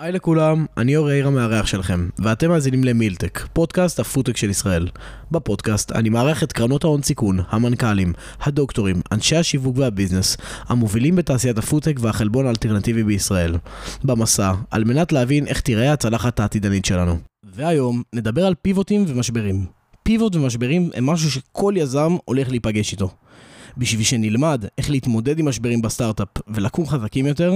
היי לכולם, אני אור יאיר המארח שלכם, ואתם מאזינים למילטק, פודקאסט הפודטק של ישראל. בפודקאסט אני מארח את קרנות ההון סיכון, המנכ"לים, הדוקטורים, אנשי השיווק והביזנס, המובילים בתעשיית הפודטק והחלבון האלטרנטיבי בישראל. במסע, על מנת להבין איך תיראה הצלחת העתידנית שלנו. והיום נדבר על פיבוטים ומשברים. פיבוט ומשברים הם משהו שכל יזם הולך להיפגש איתו. בשביל שנלמד איך להתמודד עם משברים בסטארט-אפ ולקום חזקים יותר,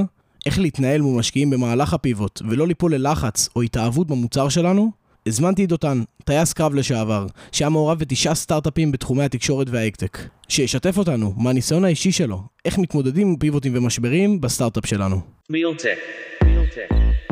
איך להתנהל מול משקיעים במהלך הפיבוט ולא ליפול ללחץ או התאהבות במוצר שלנו, הזמנתי את דותן, טייס קרב לשעבר, שהיה מעורב בתשעה סטארט-אפים בתחומי התקשורת והאקטק, שישתף אותנו מהניסיון האישי שלו, איך מתמודדים עם פיבוטים ומשברים בסטארט-אפ שלנו. Realtek. Realtek.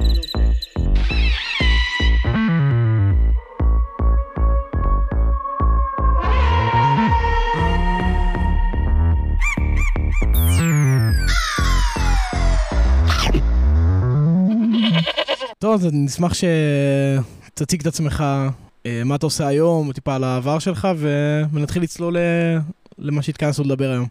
טוב, אז אני נשמח שתציג את עצמך, אה, מה אתה עושה היום, טיפה על העבר שלך, ונתחיל לצלול ל- למה שהתכנסנו לדבר היום.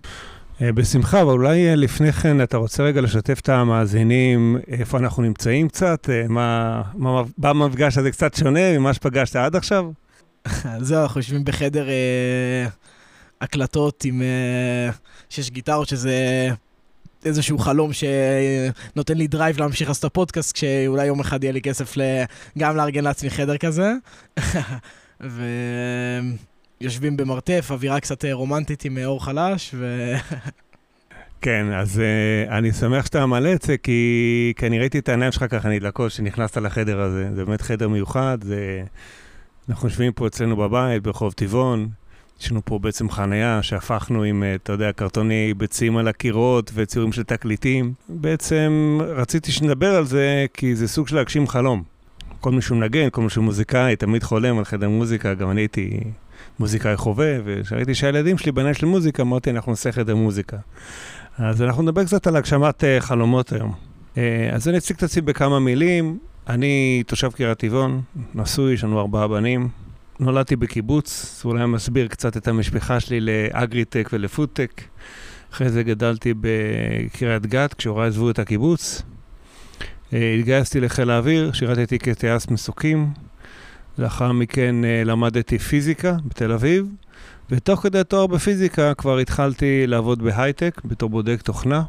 אה, בשמחה, אבל אולי אה, לפני כן אתה רוצה רגע לשתף את המאזינים איפה אנחנו נמצאים קצת, אה, מה, מה, המפגש הזה קצת שונה ממה שפגשת עד עכשיו? זהו, אנחנו יושבים בחדר אה, הקלטות עם... אה, שיש גיטרות, שזה איזשהו חלום שנותן לי drive להמשיך לעשות את הפודקאסט, כשאולי יום אחד יהיה לי כסף. גם לארגן לעצמי חדר כזה. ויושבים במרתף, אווירה קצת רומנטית עם אור חלש, ו... כן, אז uh, אני שמח שאתה מעלה את זה, כי, כי אני ראיתי את העיניים שלך ככה נדלקות כשנכנסת לחדר הזה. זה באמת חדר מיוחד, זה... אנחנו יושבים פה אצלנו בבית, ברחוב טבעון. יש לנו פה בעצם חנייה שהפכנו עם, אה, אתה יודע, קרטוני ביצים על הקירות וציורים של תקליטים. בעצם רציתי שנדבר על זה, כי זה סוג של להגשים חלום. כל מי שהוא מנגן, כל מי שהוא מוזיקאי, תמיד חולם על חדר מוזיקה, גם אני הייתי מוזיקאי חובב, וכשראיתי שהילדים שלי בעניין של מוזיקה, אמרתי, אנחנו נעשה חדר מוזיקה. אז אנחנו נדבר קצת על הגשמת uh, חלומות היום. Uh, אז אני אציג את עצמי בכמה מילים. אני תושב קריית טבעון, נשוי, יש לנו ארבעה בנים. נולדתי בקיבוץ, זה אולי מסביר קצת את המשפחה שלי לאגריטק ולפודטק. אחרי זה גדלתי בקריית גת, כשהוריי עזבו את הקיבוץ. אה, התגייסתי לחיל האוויר, שירתתי כטייס מסוקים. לאחר מכן אה, למדתי פיזיקה בתל אביב, ותוך כדי תואר בפיזיקה כבר התחלתי לעבוד בהייטק בתור בודק תוכנה.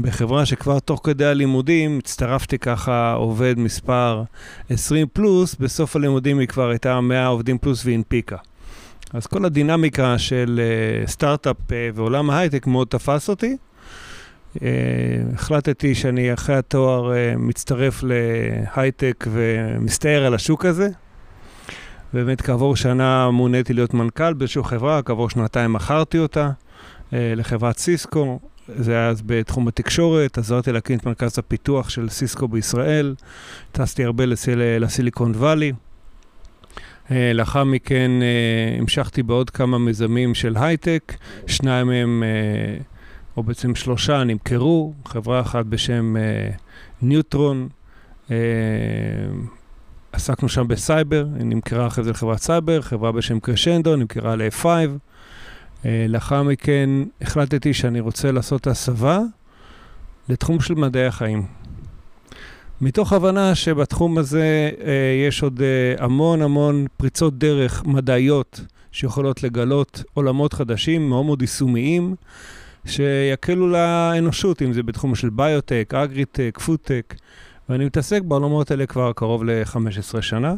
בחברה שכבר תוך כדי הלימודים הצטרפתי ככה עובד מספר 20 פלוס, בסוף הלימודים היא כבר הייתה 100 עובדים פלוס והנפיקה. אז כל הדינמיקה של uh, סטארט-אפ uh, ועולם ההייטק מאוד תפס אותי. Uh, החלטתי שאני אחרי התואר uh, מצטרף להייטק ומסתער על השוק הזה. באמת כעבור שנה מוניתי להיות מנכ"ל באיזושהי חברה, כעבור שנתיים מכרתי אותה uh, לחברת סיסקו. זה היה אז בתחום התקשורת, עזרתי להקים את מרכז הפיתוח של סיסקו בישראל, טסתי הרבה לסיל, לסיליקון וואלי. אה, לאחר מכן אה, המשכתי בעוד כמה מיזמים של הייטק, שניים מהם, אה, או בעצם שלושה, נמכרו, חברה אחת בשם ניוטרון, עסקנו שם בסייבר, נמכרה אחרי זה לחברת סייבר, חברה בשם קרשנדו, נמכרה ל-F5. Uh, לאחר מכן החלטתי שאני רוצה לעשות הסבה לתחום של מדעי החיים. מתוך הבנה שבתחום הזה uh, יש עוד uh, המון המון פריצות דרך מדעיות שיכולות לגלות עולמות חדשים, מאוד מאוד יישומיים, שיקלו לאנושות, אם זה בתחום של ביוטק, אגריטק, פודטק, ואני מתעסק בעולמות האלה כבר קרוב ל-15 שנה.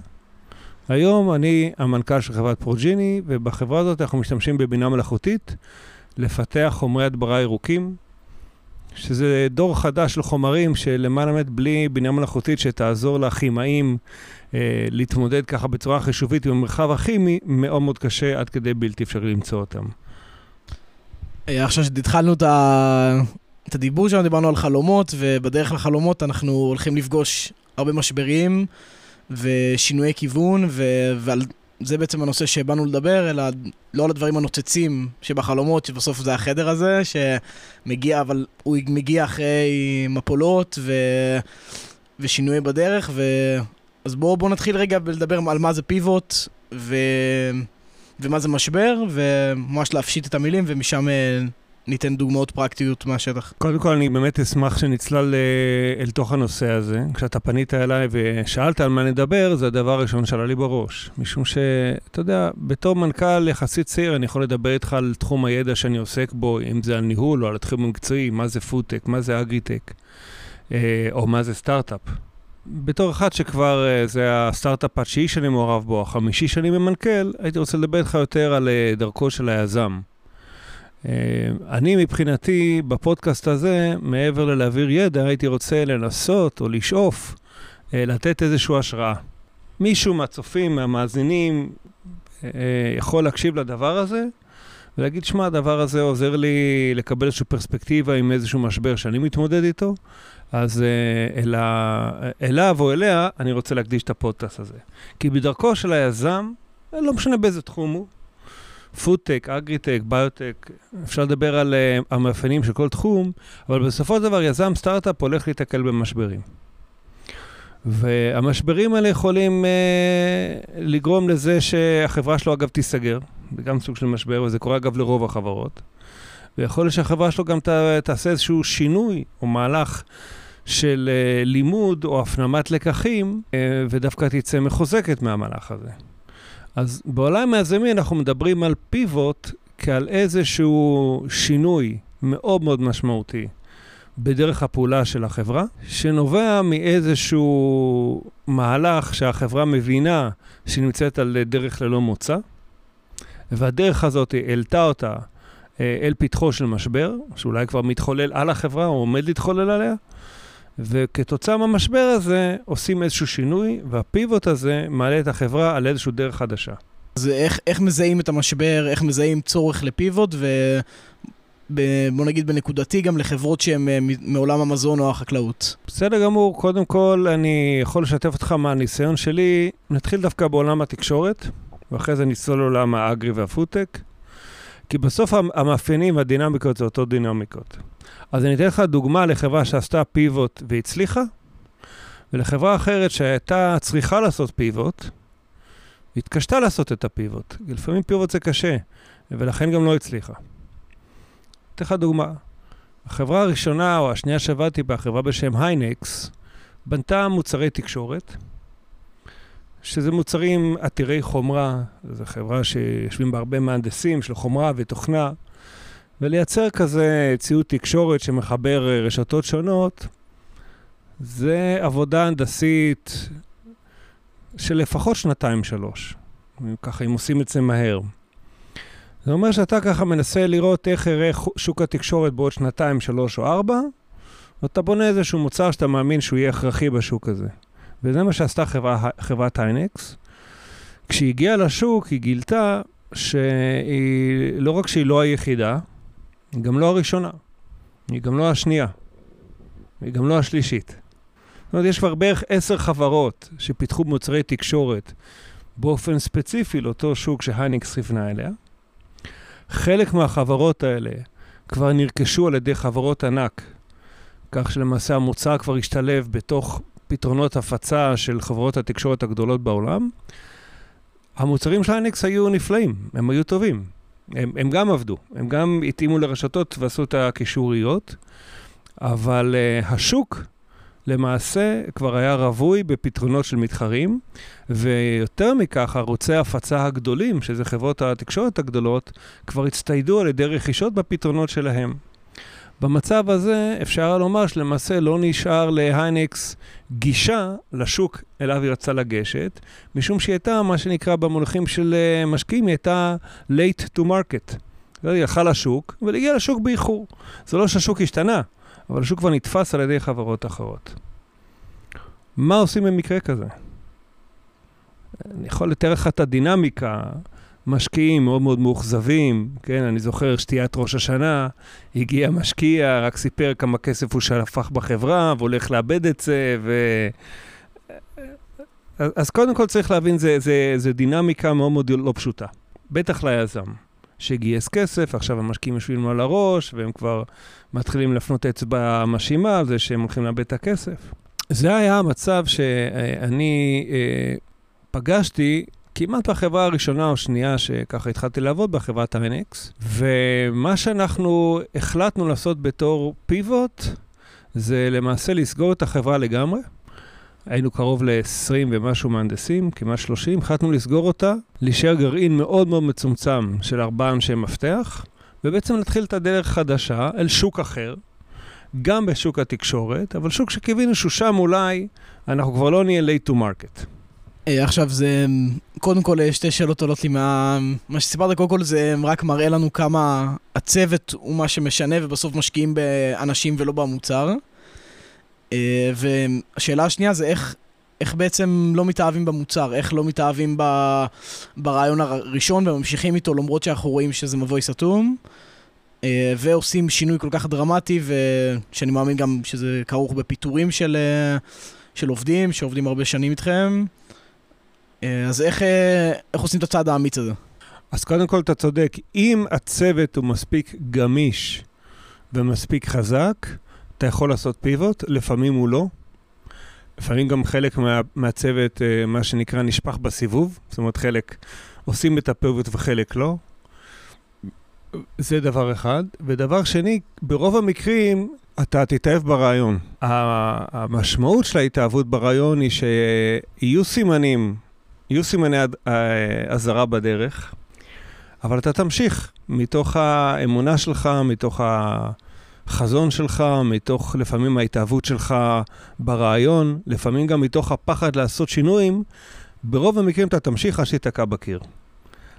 היום אני המנכ"ל של חברת פרוג'יני, ובחברה הזאת אנחנו משתמשים בבינה מלאכותית לפתח חומרי הדברה ירוקים, שזה דור חדש של חומרים שלמען האמת בלי בינה מלאכותית שתעזור לכימאים אה, להתמודד ככה בצורה חישובית עם המרחב הכימי, מאוד מאוד קשה עד כדי בלתי אפשרי למצוא אותם. אה, עכשיו שהתחלנו את, ה... את הדיבור שלנו, דיברנו על חלומות, ובדרך לחלומות אנחנו הולכים לפגוש הרבה משברים. ושינויי כיוון, ו... ועל זה בעצם הנושא שבאנו לדבר, אלא לא על הדברים הנוצצים שבחלומות, שבסוף זה החדר הזה, שמגיע, אבל הוא מגיע אחרי מפולות ו... ושינויי בדרך, ו... אז בואו בוא נתחיל רגע לדבר על מה זה פיבוט, ו... ומה זה משבר, וממש להפשיט את המילים, ומשם אה, ניתן דוגמאות פרקטיות מהשטח. קודם כל, אני באמת אשמח שנצלל אה, אל תוך הנושא הזה. כשאתה פנית אליי ושאלת על מה נדבר, זה הדבר הראשון שעלה לי בראש. משום שאתה יודע, בתור מנכ"ל יחסית צעיר, אני יכול לדבר איתך על תחום הידע שאני עוסק בו, אם זה על ניהול או על התחום המקצועי, מה זה פודטק, מה זה אגריטק, אה, או מה זה סטארט-אפ. בתור אחד שכבר אה, זה הסטארט-אפ התשיעי שאני מעורב בו, החמישי שאני ממנכ"ל, הייתי רוצה לדבר איתך יותר על דרכו של היזם. אה, אני מבחינתי, בפודקאסט הזה, מעבר ללהעביר ידע, הייתי רוצה לנסות או לשאוף לתת איזושהי השראה. מישהו מהצופים, מהמאזינים, יכול להקשיב לדבר הזה ולהגיד, שמע, הדבר הזה עוזר לי לקבל איזושהי פרספקטיבה עם איזשהו משבר שאני מתמודד איתו, אז. אליו או אליה אני רוצה להקדיש את הפודקאסט הזה. כי בדרכו של היזם, לא משנה באיזה תחום הוא, פודטק, אגריטק, ביוטק, אפשר לדבר על uh, המאפיינים של כל תחום, אבל בסופו של דבר יזם סטארט-אפ הולך להתקל במשברים. והמשברים האלה יכולים uh, לגרום לזה שהחברה שלו אגב תיסגר, זה גם סוג של משבר, וזה קורה אגב לרוב החברות. ויכול להיות שהחברה שלו גם ת, תעשה איזשהו שינוי או מהלך של uh, לימוד או הפנמת לקחים, uh, ודווקא תצא מחוזקת מהמהלך הזה. אז בעולם היזמי אנחנו מדברים על פיבוט כעל איזשהו שינוי מאוד מאוד משמעותי בדרך הפעולה של החברה, שנובע מאיזשהו מהלך שהחברה מבינה שהיא נמצאת על דרך ללא מוצא, והדרך הזאת העלתה אותה אה, אל פתחו של משבר, שאולי כבר מתחולל על החברה או עומד להתחולל עליה, וכתוצאה מהמשבר הזה עושים איזשהו שינוי, והפיבוט הזה מעלה את החברה על איזושהי דרך חדשה. אז איך, איך מזהים את המשבר, איך מזהים צורך לפיבוט, ובוא נגיד בנקודתי גם לחברות שהן אה, מעולם המזון או החקלאות. בסדר גמור, קודם כל אני יכול לשתף אותך מהניסיון שלי. נתחיל דווקא בעולם התקשורת, ואחרי זה נצלול לעולם האגרי והפודטק. כי בסוף המאפיינים והדינמיקות זה אותו דינמיקות. אז אני אתן לך דוגמה לחברה שעשתה פיבוט והצליחה, ולחברה אחרת שהייתה צריכה לעשות פיבוט, והתקשתה לעשות את הפיבוט. לפעמים פיבוט זה קשה, ולכן גם לא הצליחה. אתן לך דוגמה. החברה הראשונה או השנייה שעבדתי בה, חברה בשם היינקס, בנתה מוצרי תקשורת, שזה מוצרים עתירי חומרה, זו חברה שיושבים בה הרבה מהנדסים של חומרה ותוכנה, ולייצר כזה ציוד תקשורת שמחבר אה, רשתות שונות, זה עבודה הנדסית של לפחות שנתיים-שלוש, ככה אם עושים את זה מהר. זה אומר שאתה ככה מנסה לראות איך יראה שוק התקשורת בעוד שנתיים, שלוש או ארבע, ואתה בונה איזשהו מוצר שאתה מאמין שהוא יהיה הכרחי בשוק הזה. וזה מה שעשתה חברה, חברת היינקס. כשהיא הגיעה לשוק, היא גילתה שהיא, לא רק שהיא לא היחידה, היא גם לא הראשונה, היא גם לא השנייה, היא גם לא השלישית. זאת אומרת, יש כבר בערך עשר חברות שפיתחו מוצרי תקשורת באופן ספציפי לאותו שוק שהיינקס כיוונה אליה. חלק מהחברות האלה כבר נרכשו על ידי חברות ענק, כך שלמעשה המוצר כבר השתלב בתוך פתרונות הפצה של חברות התקשורת הגדולות בעולם, המוצרים של איינקס היו נפלאים, הם היו טובים. הם, הם גם עבדו, הם גם התאימו לרשתות ועשו את הקישוריות, אבל uh, השוק למעשה כבר היה רווי בפתרונות של מתחרים, ויותר מכך, ערוצי ההפצה הגדולים, שזה חברות התקשורת הגדולות, כבר הצטיידו על ידי רכישות בפתרונות שלהם. במצב הזה אפשר לומר שלמעשה לא נשאר להיינקס גישה לשוק אליו היא רצה לגשת, משום שהיא הייתה, מה שנקרא במונחים של אה, משקיעים, היא הייתה late to market. היא הלכה לשוק, אבל הגיעה לשוק באיחור. זה לא שהשוק השתנה, אבל השוק כבר נתפס על ידי חברות אחרות. מה עושים במקרה כזה? אני יכול לתאר לך את הדינמיקה. משקיעים מאוד מאוד מאוכזבים, כן, אני זוכר שתיית ראש השנה, הגיע משקיע, רק סיפר כמה כסף הוא שלפח בחברה, והולך לאבד את זה, ו... אז קודם כל צריך להבין, זה, זה, זה דינמיקה מאוד מאוד לא פשוטה. בטח ליזם, שגייס כסף, עכשיו המשקיעים יושבים לו על הראש, והם כבר מתחילים להפנות אצבע מאשימה על זה שהם הולכים לאבד את הכסף. זה היה המצב שאני אה, פגשתי כמעט בחברה הראשונה או שנייה שככה התחלתי לעבוד בה, חברת איינקס. ומה שאנחנו החלטנו לעשות בתור פיבוט, זה למעשה לסגור את החברה לגמרי. היינו קרוב ל-20 ומשהו מהנדסים, כמעט 30, החלטנו לסגור אותה, להישאר גרעין מאוד מאוד מצומצם של ארבעה אנשי מפתח, ובעצם להתחיל את הדרך חדשה אל שוק אחר, גם בשוק התקשורת, אבל שוק שקיווינו שהוא שם אולי, אנחנו כבר לא נהיה late to market. אה, עכשיו זה, קודם כל אה, שתי שאלות עולות לי מה, מה שסיפרת, קודם כל זה רק מראה לנו כמה הצוות הוא מה שמשנה ובסוף משקיעים באנשים ולא במוצר. אה, והשאלה השנייה זה איך, איך בעצם לא מתאהבים במוצר, איך לא מתאהבים ב, ברעיון הראשון וממשיכים איתו למרות שאנחנו רואים שזה מבוי סתום. ועושים שינוי כל כך דרמטי, ושאני מאמין גם שזה כרוך בפיטורים של, של עובדים, שעובדים הרבה שנים איתכם. אז איך, איך עושים את הצעד האמיץ הזה? אז קודם כל אתה צודק, אם הצוות הוא מספיק גמיש ומספיק חזק, אתה יכול לעשות פיבוט, לפעמים הוא לא. לפעמים גם חלק מה, מהצוות, אה, מה שנקרא, נשפך בסיבוב. זאת אומרת, חלק עושים את הפיבוט וחלק לא. זה דבר אחד. ודבר שני, ברוב המקרים אתה תתאהב ברעיון. המשמעות של ההתאהבות ברעיון היא שיהיו סימנים, יהיו סימני אה, אזהרה בדרך, אבל אתה תמשיך מתוך האמונה שלך, מתוך. החזון שלך, מתוך לפעמים ההתאהבות שלך ברעיון, לפעמים גם מתוך הפחד לעשות שינויים, ברוב המקרים אתה תמשיך עד שתיתקע בקיר.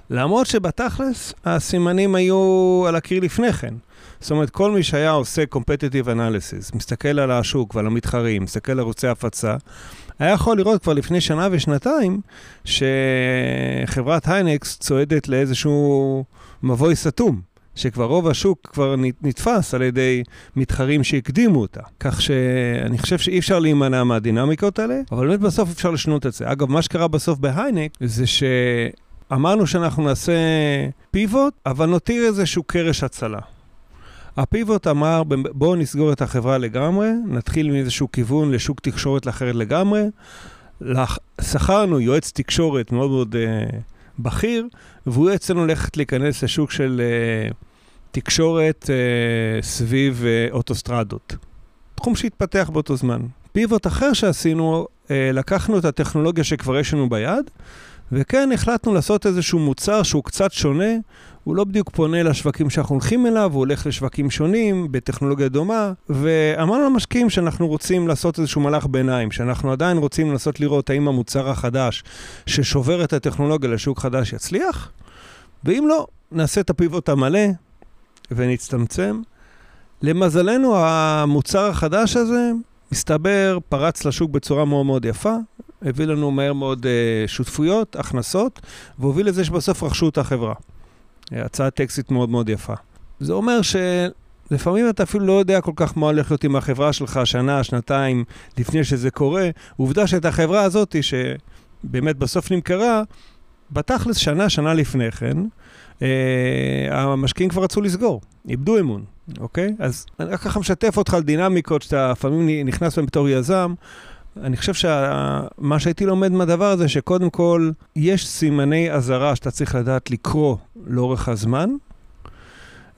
למרות שבתכלס הסימנים היו על הקיר לפני כן. זאת אומרת, כל מי שהיה עושה competitive analysis, מסתכל על השוק ועל המתחרים, מסתכל על ערוצי הפצה, היה יכול לראות כבר לפני שנה ושנתיים שחברת היינקס צועדת לאיזשהו מבוי סתום. שכבר רוב השוק כבר נתפס על ידי מתחרים שהקדימו אותה. כך שאני חושב שאי אפשר להימנע מהדינמיקות האלה, אבל באמת בסוף אפשר לשנות את זה. אגב, מה שקרה בסוף בהיינק זה שאמרנו שאנחנו נעשה פיבוט, אבל נותיר איזשהו קרש הצלה. הפיבוט אמר, בואו נסגור את החברה לגמרי, נתחיל מאיזשהו כיוון לשוק תקשורת אחרת לגמרי. שכרנו יועץ תקשורת מאוד מאוד uh, בכיר, והוא אצלנו הולכת להיכנס לשוק של uh, תקשורת uh, סביב uh, אוטוסטרדות. תחום שהתפתח באותו זמן. פיבוט אחר שעשינו, uh, לקחנו את הטכנולוגיה שכבר יש לנו ביד, וכן החלטנו לעשות איזשהו מוצר שהוא קצת שונה, הוא לא בדיוק פונה לשווקים שאנחנו הולכים אליו, הוא הולך לשווקים שונים, בטכנולוגיה דומה, ואמרנו למשקיעים שאנחנו רוצים לעשות איזשהו מהלך ביניים, שאנחנו עדיין רוצים לנסות לראות האם המוצר החדש ששובר את הטכנולוגיה לשוק חדש יצליח, ואם לא, נעשה את הפיבוט המלא ונצטמצם. למזלנו, המוצר החדש הזה, מסתבר, פרץ לשוק בצורה מאוד מאוד יפה, הביא לנו מהר מאוד uh, שותפויות, הכנסות, והוביל לזה שבסוף רכשו את החברה. הצעת טקסטית מאוד מאוד יפה. זה אומר שלפעמים אתה אפילו לא יודע כל כך מה הולך להיות עם החברה שלך שנה, שנתיים לפני שזה קורה. עובדה שאת החברה הזאת, שבאמת בסוף נמכרה, בתכלס שנה, שנה לפני כן, אה, המשקיעים כבר רצו לסגור, איבדו אמון, אוקיי? אז אני רק ככה משתף אותך על דינמיקות שאתה לפעמים נכנס בהן בתור יזם. אני חושב שמה שהייתי לומד מהדבר הזה, שקודם כל, יש סימני אזהרה שאתה צריך לדעת לקרוא לאורך הזמן,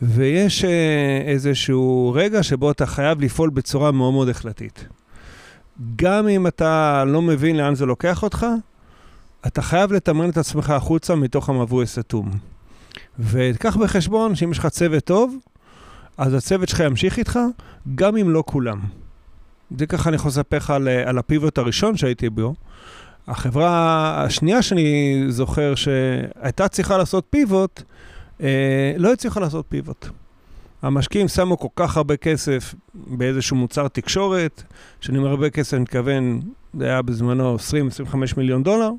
ויש אה, איזשהו רגע שבו אתה חייב לפעול בצורה מאוד מאוד החלטית. גם אם אתה לא מבין לאן זה לוקח אותך, אתה חייב לתמרן את עצמך החוצה מתוך המבוי הסתום. וקח בחשבון שאם יש לך צוות טוב, אז הצוות שלך ימשיך איתך, גם אם לא כולם. זה ככה אני יכול לספר לך על, על הפיבוט הראשון שהייתי בו. החברה השנייה שאני זוכר שהייתה צריכה לעשות פיבוט, אה, לא הצליחה לעשות פיבוט. המשקיעים שמו כל כך הרבה כסף באיזשהו מוצר תקשורת, שאני אומר הרבה כסף, אני מתכוון, זה היה בזמנו 20-25 מיליון דולר,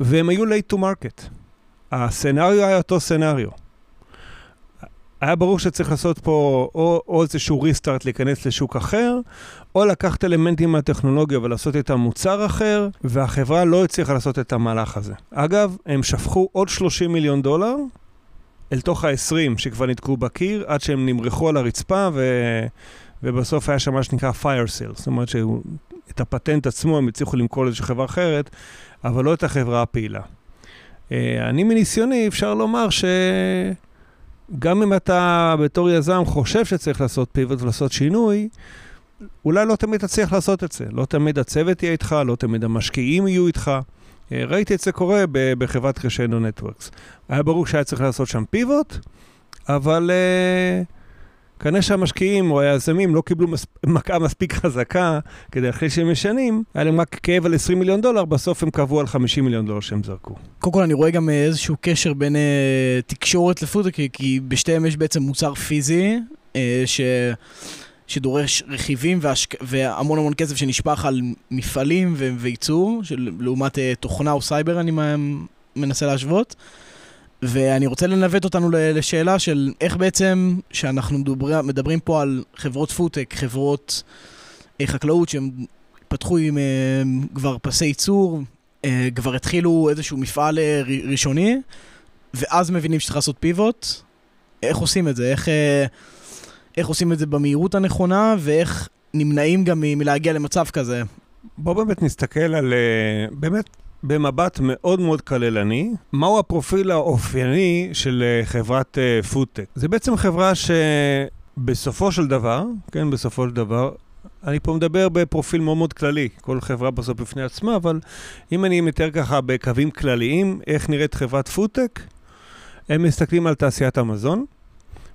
והם היו late to market. הסצנריו היה אותו סצנריו. היה ברור שצריך לעשות פה או, או איזשהו ריסטארט להיכנס לשוק אחר, או לקחת אלמנטים מהטכנולוגיה ולעשות איתם מוצר אחר, והחברה לא הצליחה לעשות את המהלך הזה. אגב, הם שפכו עוד 30 מיליון דולר אל תוך ה-20 שכבר נתקעו בקיר, עד שהם נמרחו על הרצפה, ו... ובסוף היה שם מה שנקרא fire sale, זאת אומרת את הפטנט עצמו הם הצליחו למכור לאיזושהי חברה אחרת, אבל לא את החברה הפעילה. אה, אני מניסיוני, אפשר לומר שגם אם אתה בתור יזם חושב שצריך לעשות פיבוט ולעשות שינוי, אולי לא תמיד תצליח לעשות את זה. לא תמיד הצוות יהיה איתך, לא תמיד המשקיעים יהיו איתך. אה, ראיתי את זה קורה בחברת קרשנדו נטוורקס. היה ברור שהיה צריך לעשות שם פיבוט, אבל uh, כנראה שהמשקיעים או היזמים לא קיבלו מס... מכה מספיק חזקה כדי אחרי שהם משנים, היה להם רק כאב על 20 מיליון דולר, בסוף הם קבעו על 50 מיליון דולר שהם זרקו. קודם כל אני רואה גם איזשהו קשר בין uh, תקשורת לפודטק, כי, כי בשתיהם יש בעצם מוצר פיזי, uh, ש... שדורש רכיבים והשק... והמון המון כסף שנשפך על מפעלים ו... וייצור, של... לעומת uh, תוכנה או סייבר אני מנסה להשוות. ואני רוצה לנווט אותנו לשאלה של איך בעצם, שאנחנו מדבר, מדברים פה על חברות פודטק, חברות אה, חקלאות שהם פתחו עם אה, כבר פסי ייצור, אה, כבר התחילו איזשהו מפעל ראשוני, ואז מבינים שצריך לעשות פיבוט. איך עושים את זה? איך, איך עושים את זה במהירות הנכונה, ואיך נמנעים גם מלהגיע למצב כזה? בוא באמת נסתכל על, באמת, במבט מאוד מאוד כללני, מהו הפרופיל האופייני של אה, חברת פודטק. אה, זה בעצם חברה שבסופו של דבר, כן, בסופו של דבר, אני פה מדבר בפרופיל מאוד מאוד כללי, כל חברה בסוף בפני עצמה, אבל אם אני מתאר ככה בקווים כלליים, איך נראית חברת פודטק, הם מסתכלים על תעשיית המזון,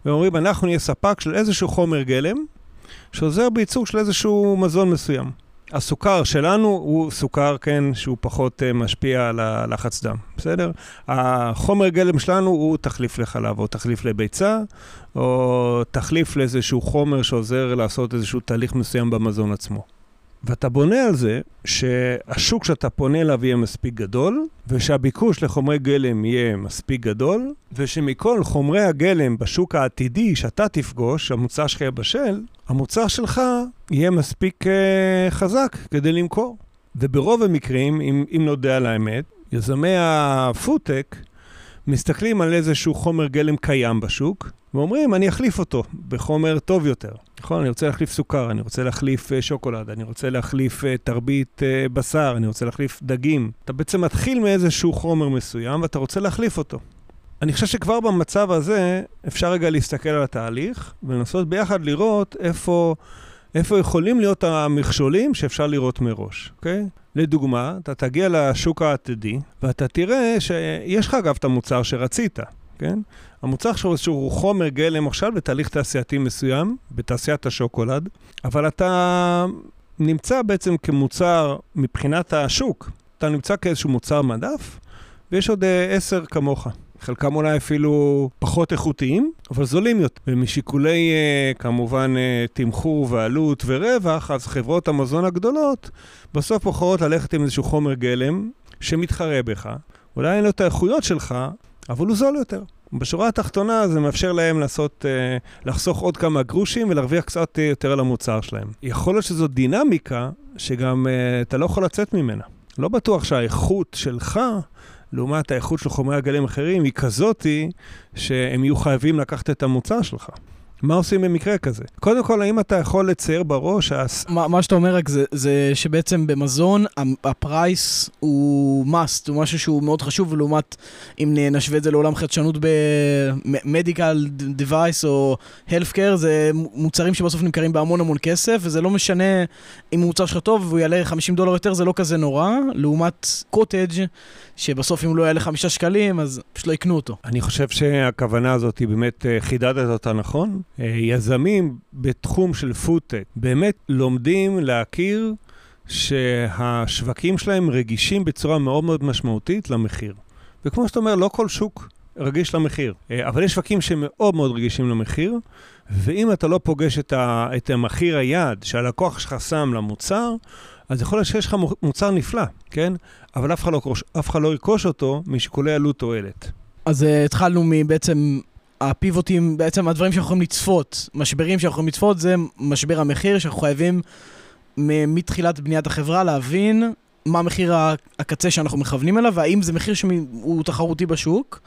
ואומרים, אנחנו נהיה ספק של איזשהו חומר גלם, שעוזר בייצור של איזשהו מזון מסוים. הסוכר שלנו הוא סוכר, כן, שהוא פחות uh, משפיע על הלחץ דם, בסדר? החומר גלם שלנו הוא תחליף לחלב, או תחליף לביצה, או תחליף לאיזשהו חומר שעוזר לעשות איזשהו תהליך מסוים במזון עצמו. ואתה בונה על זה שהשוק שאתה פונה אליו יהיה מספיק גדול, ושהביקוש לחומרי גלם יהיה מספיק גדול, ושמכל חומרי הגלם בשוק העתידי שאתה תפגוש, המוצר שלך יהיה בשל, המוצר שלך יהיה מספיק uh, חזק כדי למכור. וברוב המקרים, אם, אם נודה על האמת, יזמי הפודטק מסתכלים על איזשהו חומר גלם קיים בשוק, ואומרים, אני אחליף אותו בחומר טוב יותר. נכון? אני רוצה להחליף סוכר, אני רוצה להחליף uh, שוקולד, אני רוצה להחליף uh, תרבית uh, בשר, אני רוצה להחליף דגים. אתה בעצם מתחיל מאיזשהו חומר מסוים ואתה רוצה להחליף אותו. אני חושב שכבר במצב הזה אפשר רגע להסתכל על התהליך ולנסות ביחד לראות איפה, איפה יכולים להיות המכשולים שאפשר לראות מראש, אוקיי? לדוגמה, אתה תגיע לשוק העתידי ואתה תראה שיש לך אגב את המוצר שרצית, כן? המוצר שלו איזשהו חומר גלם עכשיו בתהליך תעשייתי מסוים, בתעשיית השוקולד, אבל אתה נמצא בעצם כמוצר מבחינת השוק, אתה נמצא כאיזשהו מוצר מדף, ויש עוד אה, עשר כמוך. חלקם אולי אפילו פחות איכותיים, אבל זולים יותר. ומשיקולי אה, כמובן אה, תמחור ועלות ורווח, אז חברות המזון הגדולות בסוף בוחרות ללכת עם איזשהו חומר גלם שמתחרה בך. אולי אין לו את האיכויות שלך, אבל הוא זול יותר. בשורה התחתונה זה מאפשר להם לעשות, אה, לחסוך עוד כמה גרושים ולהרוויח קצת יותר על המוצר שלהם. יכול להיות שזו דינמיקה שגם אתה לא יכול לצאת ממנה. לא בטוח שהאיכות שלך לעומת האיכות של חומרי הגלים אחרים, היא כזאתי שהם יהיו חייבים לקחת את המוצר שלך. מה עושים במקרה כזה? קודם כל, האם אתה יכול לצייר בראש... הס... מה, מה שאתה אומר רק זה, זה שבעצם במזון ה price הוא must, הוא משהו שהוא מאוד חשוב, לעומת אם נשווה את זה לעולם חדשנות ב medical device או care, זה מוצרים שבסוף נמכרים בהמון המון כסף, וזה לא משנה אם המוצר שלך טוב והוא יעלה 50 דולר יותר, זה לא כזה נורא, לעומת קוטג' שבסוף אם הוא לא יעלה חמישה שקלים, אז פשוט לא יקנו אותו. אני חושב שהכוונה הזאת היא באמת, אה, חידדת אותה נכון. אה, יזמים בתחום של פודטק באמת לומדים להכיר שהשווקים שלהם רגישים בצורה מאוד מאוד משמעותית למחיר. וכמו שאתה אומר, לא כל שוק רגיש למחיר, אה, אבל יש שווקים שמאוד מאוד רגישים למחיר, ואם אתה לא פוגש את, ה, את המחיר היעד שהלקוח שלך שם למוצר, אז יכול להיות שיש לך מוצר נפלא, כן? אבל אף אחד לא, אף אחד לא ירכוש אותו משיקולי עלות תועלת. אז uh, התחלנו מבעצם הפיבוטים, בעצם הדברים שאנחנו יכולים לצפות, משברים שאנחנו יכולים לצפות, זה משבר המחיר, שאנחנו חייבים מתחילת בניית החברה להבין מה מחיר הקצה שאנחנו מכוונים אליו, והאם זה מחיר שהוא תחרותי בשוק.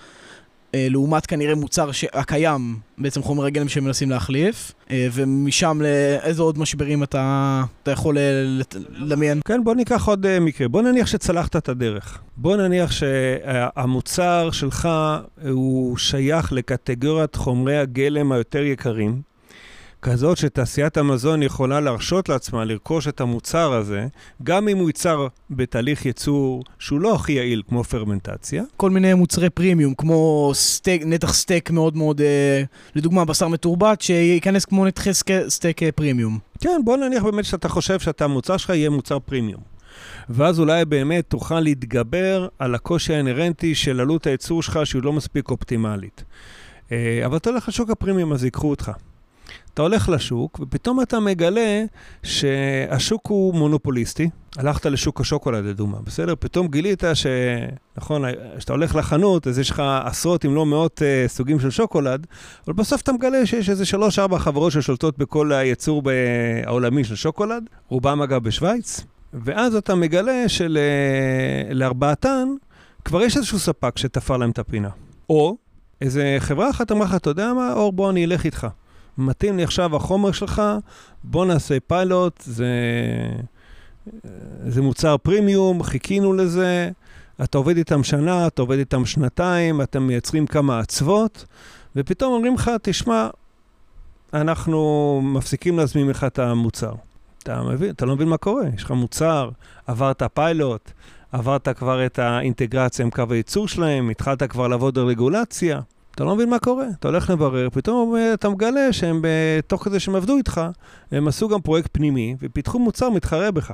אה, לעומת כנראה מוצר הקיים, בעצם חומר הגלם שהם מנסים להחליף, אה, ומשם לאיזה עוד משברים אתה, אתה יכול אה, לדמיין. כן, בוא ניקח עוד מקרה. בוא נניח שצלחת את הדרך. בוא נניח שהמוצר שלך הוא שייך לקטגוריית חומרי הגלם היותר יקרים, כזאת שתעשיית המזון יכולה להרשות לעצמה לרכוש את המוצר הזה, גם אם הוא ייצר בתהליך ייצור שהוא לא הכי יעיל כמו פרמנטציה. כל מיני מוצרי פרימיום, כמו סטייק, נתח סטייק מאוד מאוד, אה, לדוגמה בשר מתורבת, שייכנס כמו נתחי סטייק אה, פרימיום. כן, בוא נניח באמת שאתה חושב שאתה, המוצר שלך יהיה מוצר פרימיום. ואז אולי באמת תוכל להתגבר על הקושי האינהרנטי של עלות הייצור שלך שהיא לא מספיק אופטימלית. אה, אבל אתה הולך לשוק הפרימיום, אז ייקחו אותך. אתה הולך לשוק, ופתאום אתה מגלה שהשוק הוא מונופוליסטי. הלכת לשוק השוקולד, לדוגמה, בסדר? פתאום גילית ש... נכון, כשאתה הולך לחנות, אז יש לך עשרות אם לא מאות uh, סוגים של שוקולד, אבל בסוף אתה מגלה שיש איזה שלוש-ארבע חברות ששולטות בכל הייצור העולמי של שוקולד, רובם אגב בשוויץ, ואז אתה מגלה שלארבעתן כבר יש איזשהו ספק שתפר להם את הפינה. או איזה חברה אחת אמרה לך, אתה יודע מה, אור, בוא אני אלך איתך. מתאים לי עכשיו החומר שלך, בוא נעשה פיילוט, זה, זה מוצר פרימיום, חיכינו לזה, אתה עובד איתם שנה, אתה עובד איתם שנתיים, אתם מייצרים כמה אצוות, ופתאום אומרים לך, תשמע, אנחנו מפסיקים להזמין לך את המוצר. אתה מבין, אתה לא מבין מה קורה, יש לך מוצר, עברת פיילוט, עברת כבר את האינטגרציה עם קו הייצור שלהם, התחלת כבר לעבוד על רגולציה. אתה לא מבין מה קורה, אתה הולך לברר, פתאום אתה מגלה שהם, תוך כדי שהם עבדו איתך, הם עשו גם פרויקט פנימי ופיתחו מוצר מתחרה בך.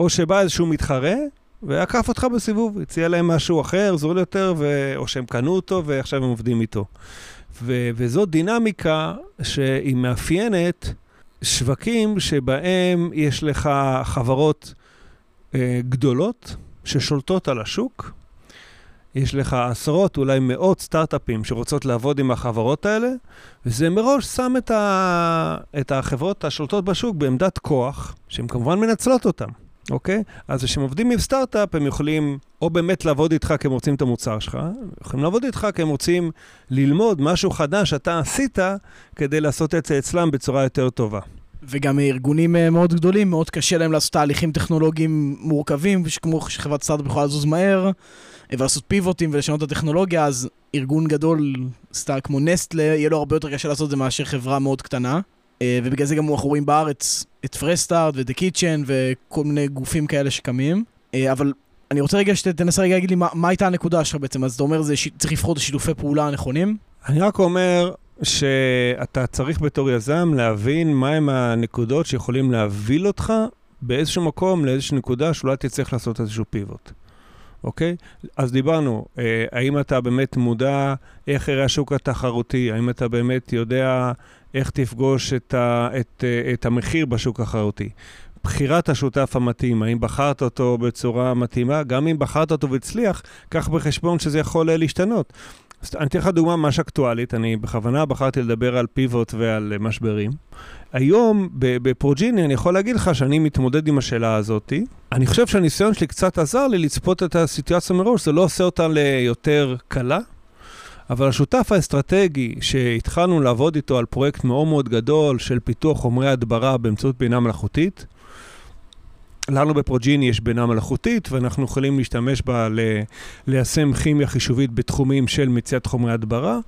או שבא איזשהו מתחרה ועקף אותך בסיבוב, הציע להם משהו אחר, זול יותר, ו... או שהם קנו אותו ועכשיו הם עובדים איתו. ו... וזו דינמיקה שהיא מאפיינת שווקים שבהם יש לך חברות אה, גדולות ששולטות על השוק, יש לך עשרות, אולי מאות סטארט-אפים שרוצות לעבוד עם החברות האלה, וזה מראש שם את, ה... את החברות השולטות בשוק בעמדת כוח, שהן כמובן מנצלות אותן, אוקיי? אז כשהם עובדים עם סטארט-אפ, הם יכולים או באמת לעבוד איתך כי הם רוצים את המוצר שלך, יכולים לעבוד איתך כי הם רוצים ללמוד משהו חדש שאתה עשית כדי לעשות את זה אצלם בצורה יותר טובה. וגם ארגונים מאוד גדולים, מאוד קשה להם לעשות תהליכים טכנולוגיים מורכבים, כמו שחברת סטארט-אפ יכולה לזוז מהר. ולעשות פיבוטים ולשנות את הטכנולוגיה, אז ארגון גדול, סטאר כמו נסטלה, יהיה לו הרבה יותר קשה לעשות את זה מאשר חברה מאוד קטנה. ובגלל זה גם אנחנו רואים בארץ את פרסטארט ואת קיצ'ן וכל מיני גופים כאלה שקמים. אבל אני רוצה רגע שתנסה רגע להגיד לי מה, מה הייתה הנקודה שלך בעצם, אז אתה אומר זה. צריך לבחור את השיתופי פעולה הנכונים? אני רק אומר שאתה צריך בתור יזם להבין מהם הנקודות שיכולים להוביל אותך באיזשהו מקום לאיזושהי נקודה שאולי תצטרך לעשות איזשהו פיבוט. אוקיי? אז דיברנו, אה, האם אתה באמת מודע איך יראה השוק התחרותי? האם אתה באמת יודע איך תפגוש את, ה, את, את המחיר בשוק התחרותי? בחירת השותף המתאים, האם בחרת אותו בצורה מתאימה? גם אם בחרת אותו והצליח, קח בחשבון שזה יכול להשתנות. אני אתן לך דוגמה ממש אקטואלית, אני בכוונה בחרתי לדבר על פיבוט ועל משברים. היום בפרוג'יני אני יכול להגיד לך שאני מתמודד עם השאלה הזאת. אני חושב שהניסיון שלי קצת עזר לי לצפות את הסיטואציה מראש, זה לא עושה אותה ליותר קלה, אבל השותף האסטרטגי שהתחלנו לעבוד איתו על פרויקט מאוד מאוד גדול של פיתוח חומרי הדברה באמצעות בינה מלאכותית, לנו בפרוג'יני יש בינה מלאכותית, ואנחנו יכולים להשתמש בה ל- ליישם כימיה חישובית בתחומים של מציאת חומרי הדברה.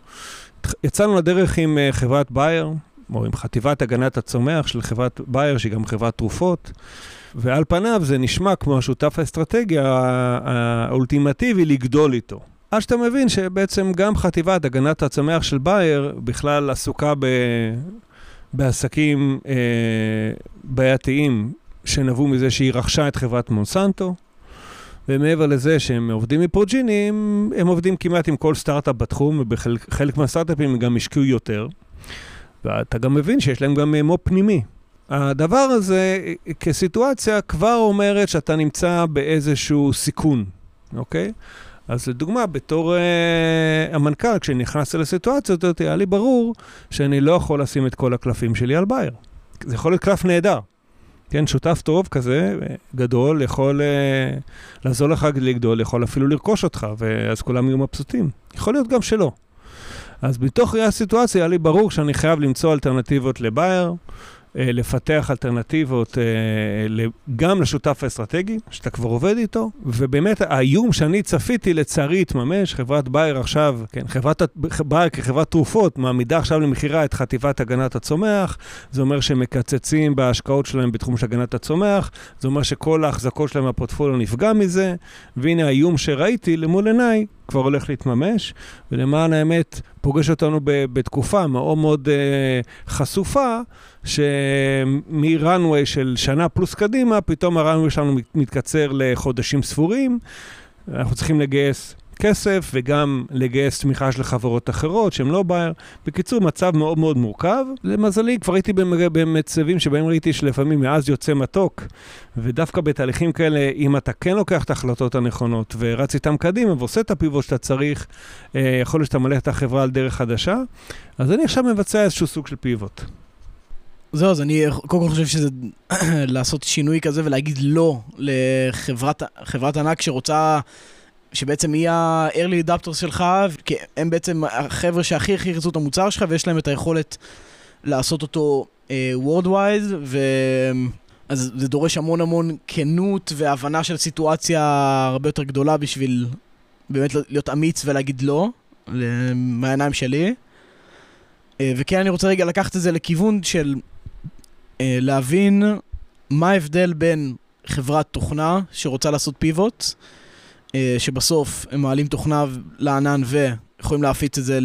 יצאנו לדרך עם uh, חברת בייר, או עם חטיבת הגנת הצומח של חברת בייר, שהיא גם חברת תרופות, ועל פניו זה נשמע כמו השותף האסטרטגי האולטימטיבי לגדול איתו. עד שאתה מבין שבעצם גם חטיבת הגנת הצומח של בייר בכלל עסוקה ב... בעסקים אה, בעייתיים שנבעו מזה שהיא רכשה את חברת מונסנטו, ומעבר לזה שהם עובדים מפרוג'יני, הם, הם עובדים כמעט עם כל סטארט-אפ בתחום, ובחלק מהסטארט-אפים הם גם השקיעו יותר. ואתה גם מבין שיש להם גם מו"פ פנימי. הדבר הזה כסיטואציה כבר אומרת שאתה נמצא באיזשהו סיכון, אוקיי? אז לדוגמה, בתור uh, המנכ"ל, כשנכנסתי לסיטואציה הזאת, היה לי ברור שאני לא יכול לשים את כל הקלפים שלי על בייר. זה יכול להיות קלף נהדר. כן, שותף טוב כזה, גדול, יכול אה, לעזור לך לגדול, יכול אפילו לרכוש אותך, ואז כולם יהיו מבסוטים. יכול להיות גם שלא. אז בתוך הסיטואציה היה לי ברור שאני חייב למצוא אלטרנטיבות לבייר, אה, לפתח אלטרנטיבות אה, גם לשותף האסטרטגי, שאתה כבר עובד איתו, ובאמת האיום שאני צפיתי לצערי התממש, חברת בייר עכשיו, כן, חברת בייר כחברת תרופות מעמידה עכשיו למכירה את חטיבת הגנת הצומח, זה אומר שהם מקצצים בהשקעות שלהם בתחום של הגנת הצומח, זה אומר שכל ההחזקות שלהם בפורטפוליו נפגע מזה, והנה האיום שראיתי למול עיניי כבר הולך להתממש, ולמען האמת פוגש אותנו בתקופה מאוד מאוד uh, חשופה, שמ-runway של שנה פלוס קדימה, פתאום ה-runway שלנו מתקצר לחודשים ספורים. אנחנו צריכים לגייס כסף וגם לגייס תמיכה של חברות אחרות שהן לא בייר. בקיצור, מצב מאוד מאוד מורכב. למזלי, כבר הייתי במצבים שבהם ראיתי שלפעמים מאז יוצא מתוק, ודווקא בתהליכים כאלה, אם אתה כן לוקח את ההחלטות הנכונות ורץ איתם קדימה ועושה את הפיבוט שאתה צריך, אה, יכול להיות שאתה מלך את החברה על דרך חדשה, אז אני עכשיו מבצע איזשהו סוג של פיבוט. זהו, אז אני קודם כל חושב שזה לעשות שינוי כזה ולהגיד לא לחברת ענק שרוצה, שבעצם היא ה-early adapters שלך, כי הם בעצם החבר'ה שהכי הכי ירצו את המוצר שלך ויש להם את היכולת לעשות אותו uh, worldwide, ו... אז זה דורש המון המון כנות והבנה של סיטואציה הרבה יותר גדולה בשביל באמת להיות אמיץ ולהגיד לא, מהעיניים שלי. אה, וכן, אני רוצה רגע לקחת את זה לכיוון של אה, להבין מה ההבדל בין חברת תוכנה שרוצה לעשות פיבוט, שבסוף הם מעלים תוכנה לענן ויכולים להפיץ את זה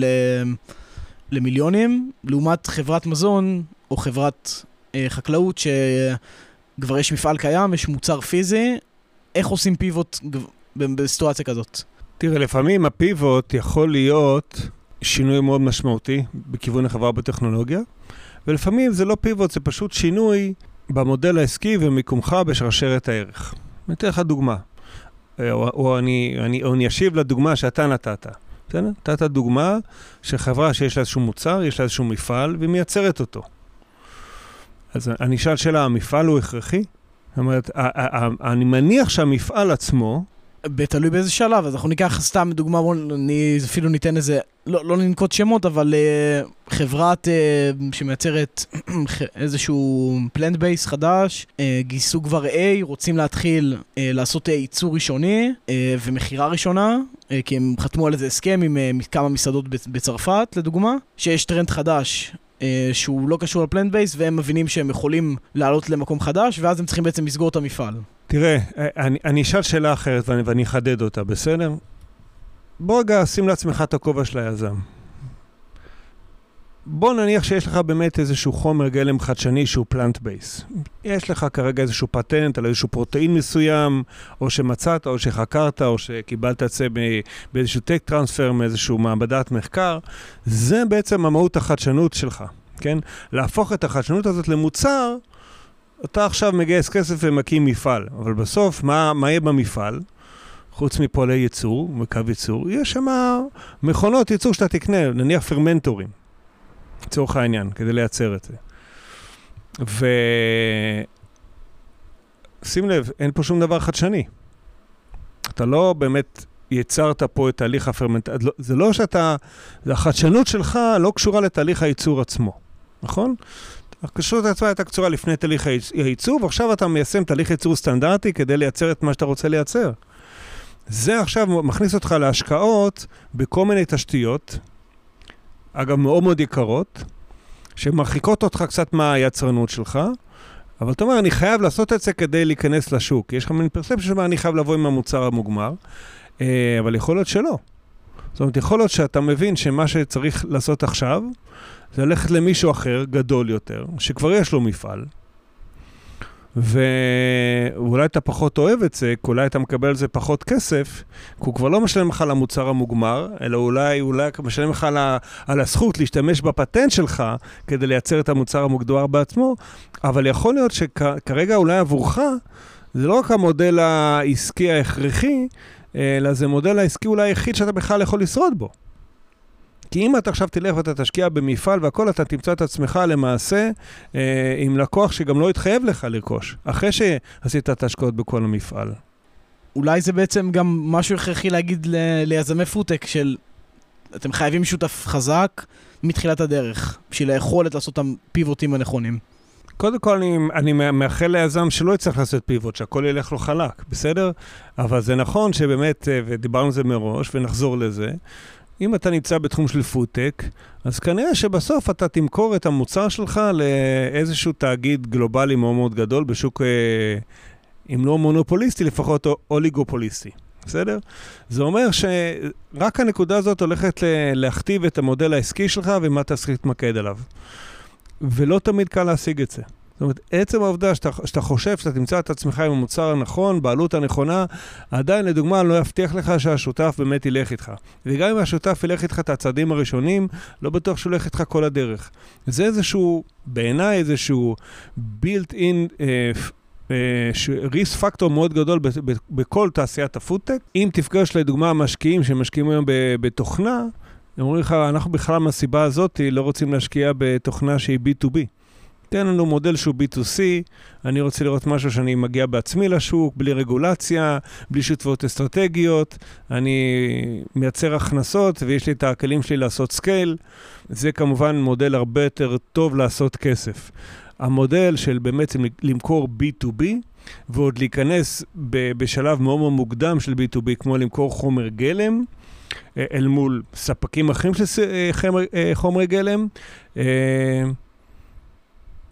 למיליונים, לעומת חברת מזון או חברת אה, חקלאות שכבר יש מפעל קיים, יש מוצר פיזי, איך עושים פיבוט בסיטואציה כזאת? תראה, לפעמים הפיבוט יכול להיות שינוי מאוד משמעותי בכיוון החברה בטכנולוגיה. ולפעמים זה לא פיבוט, זה פשוט שינוי במודל העסקי ומיקומך בשרשרת הערך. אני אתן לך דוגמה, אה, או, או, אני, אני, או אני אשיב לדוגמה שאתה נתת. בסדר? נתת דוגמה של חברה שיש לה איזשהו מוצר, יש לה איזשהו מפעל, והיא מייצרת אותו. אז אני אשאל שאלה, המפעל הוא הכרחי? זאת אומרת, אני מניח שהמפעל עצמו, תלוי באיזה שלב, אז אנחנו ניקח סתם דוגמה, בואו אני אפילו ניתן איזה, לא, לא ננקוט שמות, אבל uh, חברת uh, שמייצרת איזשהו plant based חדש, uh, גייסו כבר A, רוצים להתחיל uh, לעשות uh, ייצור ראשוני uh, ומכירה ראשונה, uh, כי הם חתמו על איזה הסכם עם uh, כמה מסעדות בצרפת, לדוגמה, שיש טרנד חדש שהוא לא קשור ל plant based, והם מבינים שהם יכולים לעלות למקום חדש, ואז הם צריכים בעצם לסגור את המפעל. תראה, אני, אני אשאל שאלה אחרת ואני, ואני אחדד אותה, בסדר? בוא רגע שים לעצמך את הכובע של היזם. בוא נניח שיש לך באמת איזשהו חומר גלם חדשני שהוא plant based. יש לך כרגע איזשהו פטנט על איזשהו protein מסוים, או שמצאת, או שחקרת, או שקיבלת את זה באיזשהו tech transfer מאיזשהו מעבדת מחקר. זה בעצם המהות החדשנות שלך, כן? להפוך את החדשנות הזאת למוצר אתה עכשיו מגייס כסף ומקים מפעל, אבל בסוף, מה, מה יהיה במפעל? חוץ מפועלי ייצור, מקו ייצור, יש שם מכונות ייצור שאתה תקנה, נניח פרמנטורים, לצורך העניין, כדי לייצר את זה. ושים לב, אין פה שום דבר חדשני. אתה לא באמת יצרת פה את תהליך הפרמנטציה, לא, זה לא שאתה, החדשנות שלך לא קשורה לתהליך הייצור עצמו, נכון? הכשרות עצמה הייתה קצורה לפני תהליך הייצור, ועכשיו אתה מיישם תהליך ייצור סטנדרטי כדי לייצר את מה שאתה רוצה לייצר. זה עכשיו מכניס אותך להשקעות בכל מיני תשתיות, אגב, מאוד מאוד יקרות, שמרחיקות אותך קצת מהיצרנות שלך, אבל אתה אומר, אני חייב לעשות את זה כדי להיכנס לשוק. יש לך מין פרספציה שאומר, אני חייב לבוא עם המוצר המוגמר, אה, אבל יכול להיות שלא. זאת אומרת, יכול להיות שאתה מבין שמה שצריך לעשות עכשיו, זה ללכת למישהו אחר, גדול יותר, שכבר יש לו מפעל, ואולי אתה פחות אוהב את זה, כי אולי אתה מקבל על זה פחות כסף, כי הוא כבר לא משלם לך על המוצר המוגמר, אלא אולי, אולי משלם לך על, ה, על הזכות להשתמש בפטנט שלך כדי לייצר את המוצר המוגדר בעצמו, אבל יכול להיות שכרגע אולי עבורך, זה לא רק המודל העסקי ההכרחי, אלא זה מודל העסקי אולי היחיד שאתה בכלל יכול לשרוד בו. כי אם אתה עכשיו תלך ואתה תשקיע במפעל והכל, אתה תמצא את עצמך למעשה אה, עם לקוח שגם לא יתחייב לך לרכוש, אחרי שעשית את ההשקעות בכל המפעל. אולי זה בעצם גם משהו הכרחי להגיד ל- ליזמי פודטק של אתם חייבים שותף חזק מתחילת הדרך, בשביל היכולת לעשות את הפיבוטים הנכונים. קודם כל, אני, אני מאחל ליזם שלא יצטרך לעשות פיבוט, שהכל ילך לו חלק, בסדר? אבל זה נכון שבאמת, אה, ודיברנו על זה מראש, ונחזור לזה, אם אתה נמצא בתחום של פודטק, אז כנראה שבסוף אתה תמכור את המוצר שלך לאיזשהו תאגיד גלובלי מאוד מאוד גדול בשוק, אה, אם לא מונופוליסטי, לפחות אוליגופוליסטי. בסדר? זה אומר שרק הנקודה הזאת הולכת להכתיב את המודל העסקי שלך ומה אתה צריך להתמקד עליו. ולא תמיד קל להשיג את זה. זאת אומרת, עצם העובדה שאתה, שאתה חושב שאתה תמצא את עצמך עם המוצר הנכון, בעלות הנכונה, עדיין, לדוגמה, לא אבטיח לך שהשותף באמת ילך איתך. וגם אם השותף ילך איתך את הצעדים הראשונים, לא בטוח שהוא ילך איתך כל הדרך. זה איזשהו, בעיניי, איזשהו built-in uh, risk factor מאוד גדול בכל תעשיית הפודטק. אם תפגש לדוגמה משקיעים שמשקיעים היום בתוכנה, הם אומרים לך, אנחנו בכלל מהסיבה הזאת לא רוצים להשקיע בתוכנה שהיא B2B. תן לנו מודל שהוא B2C, אני רוצה לראות משהו שאני מגיע בעצמי לשוק, בלי רגולציה, בלי שותפות אסטרטגיות, אני מייצר הכנסות ויש לי את הכלים שלי לעשות scale. זה כמובן מודל הרבה יותר טוב לעשות כסף. המודל של באמת למכור B2B, ועוד להיכנס בשלב מאוד מאוד מוקדם של B2B, כמו למכור חומר גלם, אה, אל מול ספקים אחרים של אה, אה, חומרי גלם,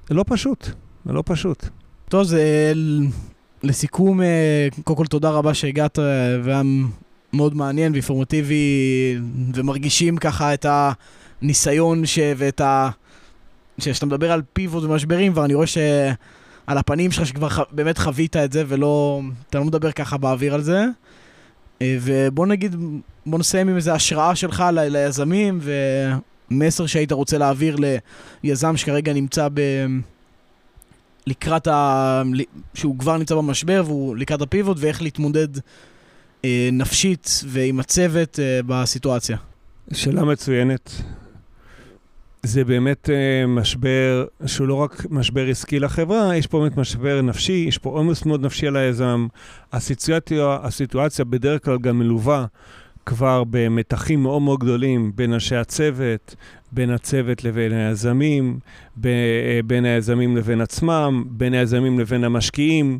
זה לא פשוט, זה לא פשוט. טוב, זה לסיכום, קודם כל תודה רבה שהגעת, והיה מאוד מעניין ואינפורמטיבי, ומרגישים ככה את הניסיון ש... ואת ה... כשאתה מדבר על פיבוט ומשברים, ואני רואה שעל הפנים שלך שכבר ח... באמת חווית את זה, ולא... אתה לא מדבר ככה באוויר על זה. ובוא נגיד, בוא נסיים עם איזו השראה שלך ל... ליזמים, ומסר שהיית רוצה להעביר ליזם שכרגע נמצא ב... לקראת ה... שהוא כבר נמצא במשבר והוא לקראת הפיבוט, ואיך להתמודד אה, נפשית ועם הצוות אה, בסיטואציה. שאלה מצוינת. זה באמת uh, משבר שהוא לא רק משבר עסקי לחברה, יש פה באמת משבר נפשי, יש פה עומס מאוד נפשי על היזם. הסיטואציה, הסיטואציה בדרך כלל גם מלווה כבר במתחים מאוד מאוד גדולים בין אנשי הצוות, בין הצוות לבין היזמים, ב, בין היזמים לבין עצמם, בין היזמים לבין המשקיעים.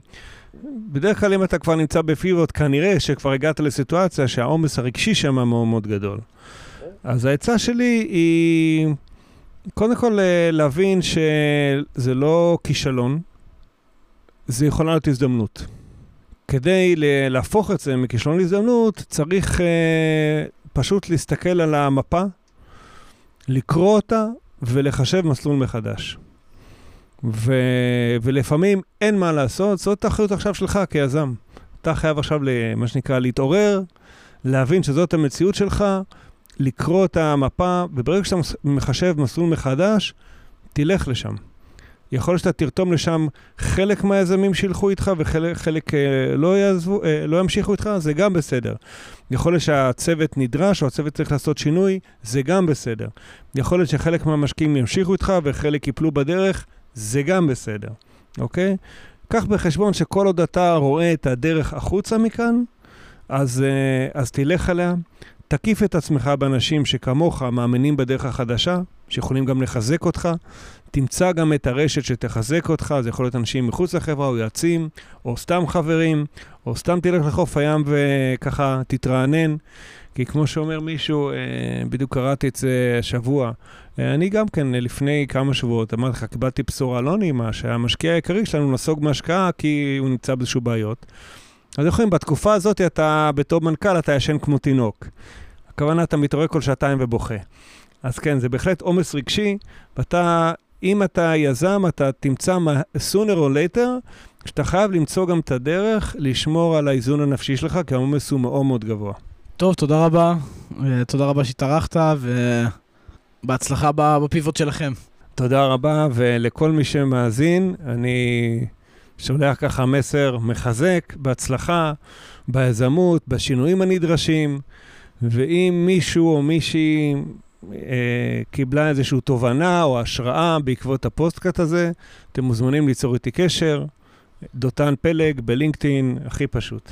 בדרך כלל אם אתה כבר נמצא בפיבוט, כנראה שכבר הגעת לסיטואציה שהעומס הרגשי שם מאוד מאוד גדול. אז העצה שלי היא... קודם כל, אה, להבין שזה לא כישלון, זה יכולה להיות הזדמנות. כדי להפוך את זה מכישלון להזדמנות, צריך uh, פשוט להסתכל על המפה, לקרוא אותה ולחשב מסלול מחדש. ו... ולפעמים אין מה לעשות, זאת האחריות עכשיו שלך כיזם. אתה חייב עכשיו, מה שנקרא, להתעורר, להבין שזאת המציאות שלך, לקרוא את המפה, וברגע שאתה מחשב מסלול מחדש, תלך לשם. יכול להיות שאתה תרתום לשם חלק מהיזמים שילכו איתך וחלק חלק, אה, לא, יעזבו, אה, לא ימשיכו איתך, זה גם בסדר. יכול להיות שהצוות נדרש או הצוות צריך לעשות שינוי, זה גם בסדר. יכול להיות שחלק מהמשקיעים ימשיכו איתך וחלק ייפלו בדרך, זה גם בסדר, אוקיי? קח בחשבון שכל עוד אתה רואה את הדרך החוצה מכאן, אז, אה, אז תלך עליה. תקיף את עצמך באנשים שכמוך מאמינים בדרך החדשה, שיכולים גם לחזק אותך. תמצא גם את הרשת שתחזק אותך, זה יכול להיות אנשים מחוץ לחברה, או יועצים, או סתם חברים, או סתם תלך לחוף הים וככה תתרענן. כי כמו שאומר מישהו, אה, בדיוק קראתי את זה השבוע, אה, אני גם כן לפני כמה שבועות, אמרתי לך, קיבלתי בשורה לא נעימה, שהמשקיע העיקרי שלנו נסוג מהשקעה כי הוא נמצא באיזשהו בעיות. אז יכולים, בתקופה הזאת אתה, בתור מנכ"ל, אתה ישן כמו תינוק. הכוונה, אתה מתעורר כל שעתיים ובוכה. אז כן, זה בהחלט עומס רגשי, ואתה, אם אתה יזם, אתה תמצא sooner or later, שאתה חייב למצוא גם את הדרך לשמור על האיזון הנפשי שלך, כי העומס הוא מאוד מאוד גבוה. טוב, תודה רבה. אה, תודה רבה שהתארחת, ובהצלחה בפיבוט שלכם. תודה רבה, ולכל מי שמאזין, אני שולח ככה מסר מחזק, בהצלחה, ביזמות, בשינויים הנדרשים, ואם מישהו או מישהי קיבלה איזושהי תובנה או השראה בעקבות הפוסטקאט הזה, אתם מוזמנים ליצור איתי קשר. דותן פלג בלינקדאין, הכי פשוט.